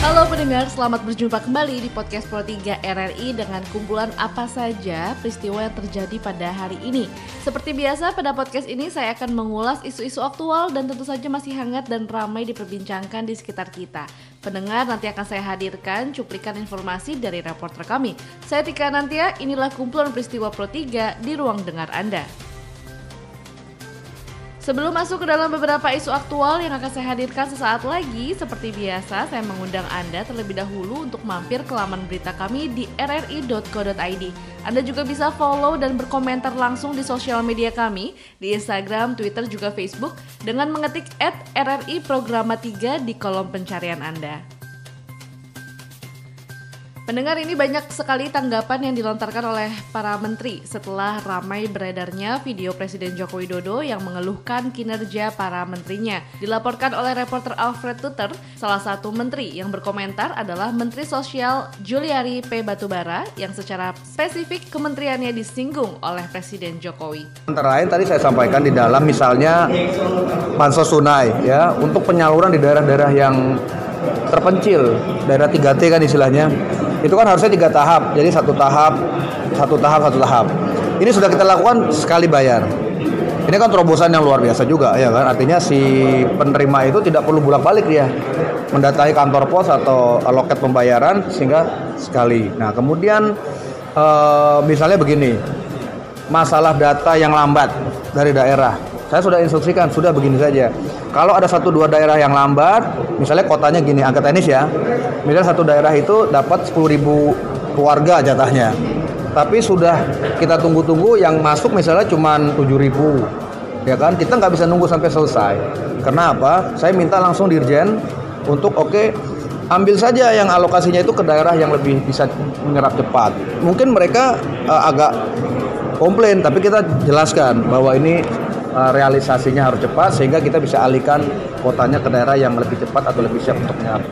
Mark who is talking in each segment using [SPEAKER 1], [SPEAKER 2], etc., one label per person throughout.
[SPEAKER 1] Halo pendengar, selamat berjumpa kembali di podcast Pro 3 RRI dengan kumpulan apa saja peristiwa yang terjadi pada hari ini. Seperti biasa pada podcast ini saya akan mengulas isu-isu aktual dan tentu saja masih hangat dan ramai diperbincangkan di sekitar kita. Pendengar nanti akan saya hadirkan cuplikan informasi dari reporter kami. Saya Tika Nantia, inilah kumpulan peristiwa Pro 3 di ruang dengar Anda. Sebelum masuk ke dalam beberapa isu aktual yang akan saya hadirkan sesaat lagi, seperti biasa saya mengundang Anda terlebih dahulu untuk mampir ke laman berita kami di rri.co.id. Anda juga bisa follow dan berkomentar langsung di sosial media kami, di Instagram, Twitter, juga Facebook dengan mengetik at RRI Programa 3 di kolom pencarian Anda. Pendengar ini banyak sekali tanggapan yang dilontarkan oleh para menteri setelah ramai beredarnya video Presiden Joko Widodo yang mengeluhkan kinerja para menterinya. Dilaporkan oleh reporter Alfred Tuter, salah satu menteri yang berkomentar adalah Menteri Sosial Juliari P. Batubara yang secara spesifik kementeriannya disinggung oleh Presiden Jokowi.
[SPEAKER 2] Antara lain tadi saya sampaikan di dalam misalnya bansos tunai ya untuk penyaluran di daerah-daerah yang terpencil, daerah 3T kan istilahnya itu kan harusnya tiga tahap. Jadi satu tahap satu tahap satu tahap. Ini sudah kita lakukan sekali bayar. Ini kan terobosan yang luar biasa juga ya kan? Artinya si penerima itu tidak perlu bolak balik dia mendatangi kantor pos atau loket pembayaran sehingga sekali. Nah kemudian e, misalnya begini masalah data yang lambat dari daerah. Saya sudah instruksikan, sudah begini saja. Kalau ada satu dua daerah yang lambat, misalnya kotanya gini, angka tenis ya. Misalnya satu daerah itu dapat 10.000 keluarga jatahnya. Tapi sudah kita tunggu-tunggu yang masuk misalnya cuma 7.000. Ya kan? Kita nggak bisa nunggu sampai selesai. Karena apa? Saya minta langsung dirjen untuk oke okay, ambil saja yang alokasinya itu ke daerah yang lebih bisa menyerap cepat. Mungkin mereka uh, agak komplain, tapi kita jelaskan bahwa ini Eh, realisasinya harus cepat sehingga kita bisa alihkan kotanya ke daerah yang lebih cepat atau lebih siap untuk menyerap.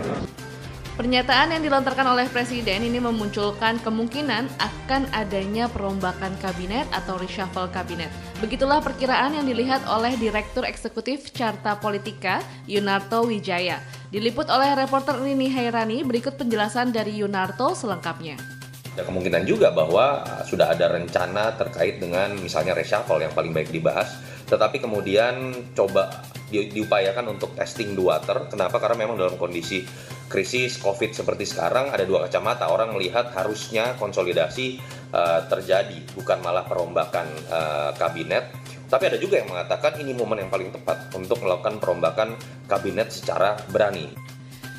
[SPEAKER 1] Pernyataan yang dilontarkan oleh Presiden ini memunculkan kemungkinan akan adanya perombakan kabinet atau reshuffle kabinet. Begitulah perkiraan yang dilihat oleh Direktur Eksekutif Carta Politika, Yunarto Wijaya. Diliput oleh reporter Rini Hairani, berikut penjelasan dari Yunarto selengkapnya
[SPEAKER 3] ada kemungkinan juga bahwa sudah ada rencana terkait dengan misalnya reshuffle yang paling baik dibahas tetapi kemudian coba di, diupayakan untuk testing the water. Kenapa? Karena memang dalam kondisi krisis COVID seperti sekarang ada dua kacamata. Orang melihat harusnya konsolidasi uh, terjadi, bukan malah perombakan uh, kabinet. Tapi ada juga yang mengatakan ini momen yang paling tepat untuk melakukan perombakan kabinet secara berani.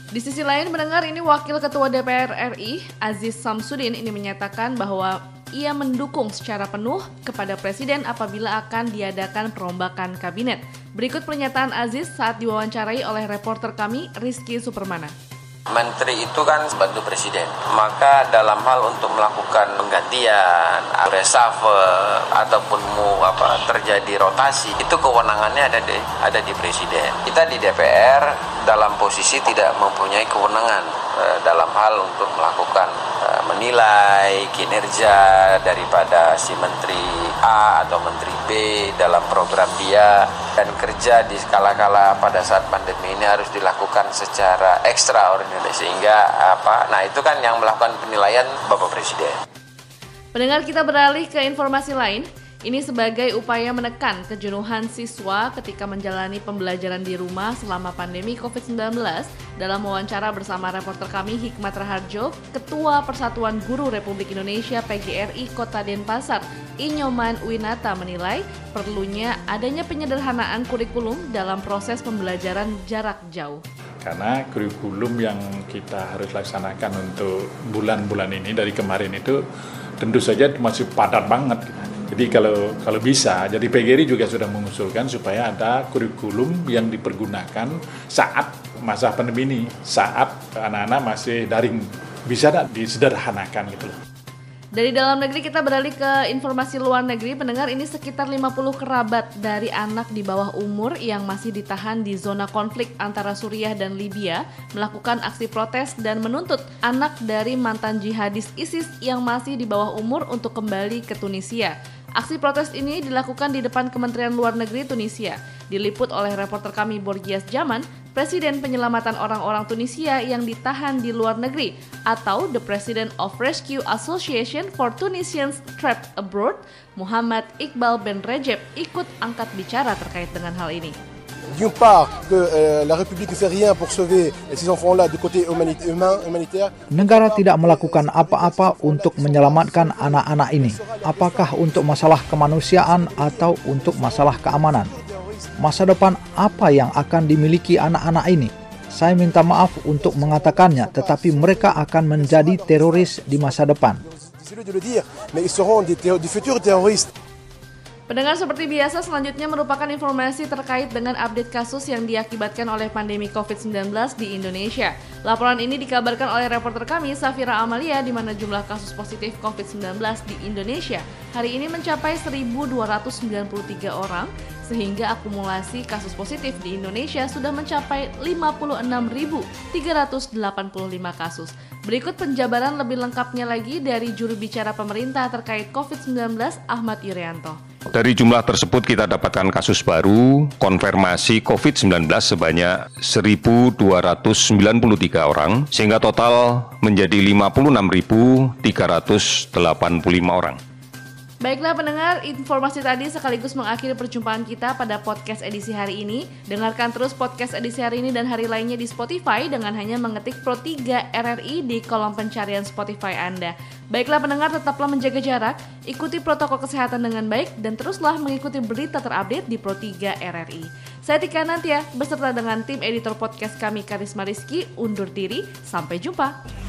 [SPEAKER 1] Di sisi lain, mendengar ini Wakil Ketua DPR RI, Aziz Samsudin, ini menyatakan bahwa ia mendukung secara penuh kepada Presiden apabila akan diadakan perombakan kabinet. Berikut pernyataan Aziz saat diwawancarai oleh reporter kami Rizky Supermana.
[SPEAKER 4] Menteri itu kan bantu presiden. Maka dalam hal untuk melakukan penggantian, reshuffle ataupun mu apa terjadi rotasi, itu kewenangannya ada di ada di presiden. Kita di DPR dalam posisi tidak mempunyai kewenangan dalam hal untuk melakukan eh, menilai kinerja daripada si menteri A atau menteri B dalam program dia dan kerja di skala-kala pada saat pandemi ini harus dilakukan secara ekstraordinari sehingga apa nah itu kan yang melakukan penilaian Bapak Presiden.
[SPEAKER 1] Pendengar kita beralih ke informasi lain. Ini sebagai upaya menekan kejenuhan siswa ketika menjalani pembelajaran di rumah selama pandemi COVID-19. Dalam wawancara bersama reporter kami Hikmat Raharjo, Ketua Persatuan Guru Republik Indonesia PGRI Kota Denpasar, Inyoman Winata menilai perlunya adanya penyederhanaan kurikulum dalam proses pembelajaran jarak jauh
[SPEAKER 5] karena kurikulum yang kita harus laksanakan untuk bulan-bulan ini dari kemarin itu tentu saja masih padat banget. Jadi kalau kalau bisa, jadi PGRI juga sudah mengusulkan supaya ada kurikulum yang dipergunakan saat masa pandemi ini, saat anak-anak masih daring bisa disederhanakan gitu loh.
[SPEAKER 1] Dari dalam negeri kita beralih ke informasi luar negeri. Pendengar ini sekitar 50 kerabat dari anak di bawah umur yang masih ditahan di zona konflik antara Suriah dan Libya melakukan aksi protes dan menuntut anak dari mantan jihadis ISIS yang masih di bawah umur untuk kembali ke Tunisia. Aksi protes ini dilakukan di depan Kementerian Luar Negeri Tunisia. Diliput oleh reporter kami Borgias Jaman, Presiden Penyelamatan Orang-orang Tunisia yang ditahan di luar negeri atau The President of Rescue Association for Tunisians Trapped Abroad, Muhammad Iqbal Ben Recep ikut angkat bicara terkait dengan hal ini.
[SPEAKER 6] D'une part, que euh, la République ne fait rien pour sauver ces enfants-là du côté humain, humanitaire.
[SPEAKER 7] Negara tidak melakukan apa-apa untuk menyelamatkan anak-anak ini. Apakah untuk masalah kemanusiaan atau untuk masalah keamanan? Masa depan apa yang akan dimiliki anak-anak ini? Saya minta maaf untuk mengatakannya, tetapi mereka akan menjadi teroris di masa depan.
[SPEAKER 1] Pendengar seperti biasa selanjutnya merupakan informasi terkait dengan update kasus yang diakibatkan oleh pandemi COVID-19 di Indonesia. Laporan ini dikabarkan oleh reporter kami Safira Amalia di mana jumlah kasus positif COVID-19 di Indonesia hari ini mencapai 1.293 orang sehingga akumulasi kasus positif di Indonesia sudah mencapai 56.385 kasus. Berikut penjabaran lebih lengkapnya lagi dari juru bicara pemerintah terkait COVID-19 Ahmad Yuryanto.
[SPEAKER 8] Dari jumlah tersebut kita dapatkan kasus baru konfirmasi COVID-19 sebanyak 1.293 orang, sehingga total menjadi 56.385 orang.
[SPEAKER 1] Baiklah pendengar, informasi tadi sekaligus mengakhiri perjumpaan kita pada podcast edisi hari ini. Dengarkan terus podcast edisi hari ini dan hari lainnya di Spotify dengan hanya mengetik Pro 3 RRI di kolom pencarian Spotify Anda. Baiklah pendengar, tetaplah menjaga jarak, ikuti protokol kesehatan dengan baik, dan teruslah mengikuti berita terupdate di Pro 3 RRI. Saya Tika Nantia, beserta dengan tim editor podcast kami Karisma Rizky, undur diri. Sampai jumpa.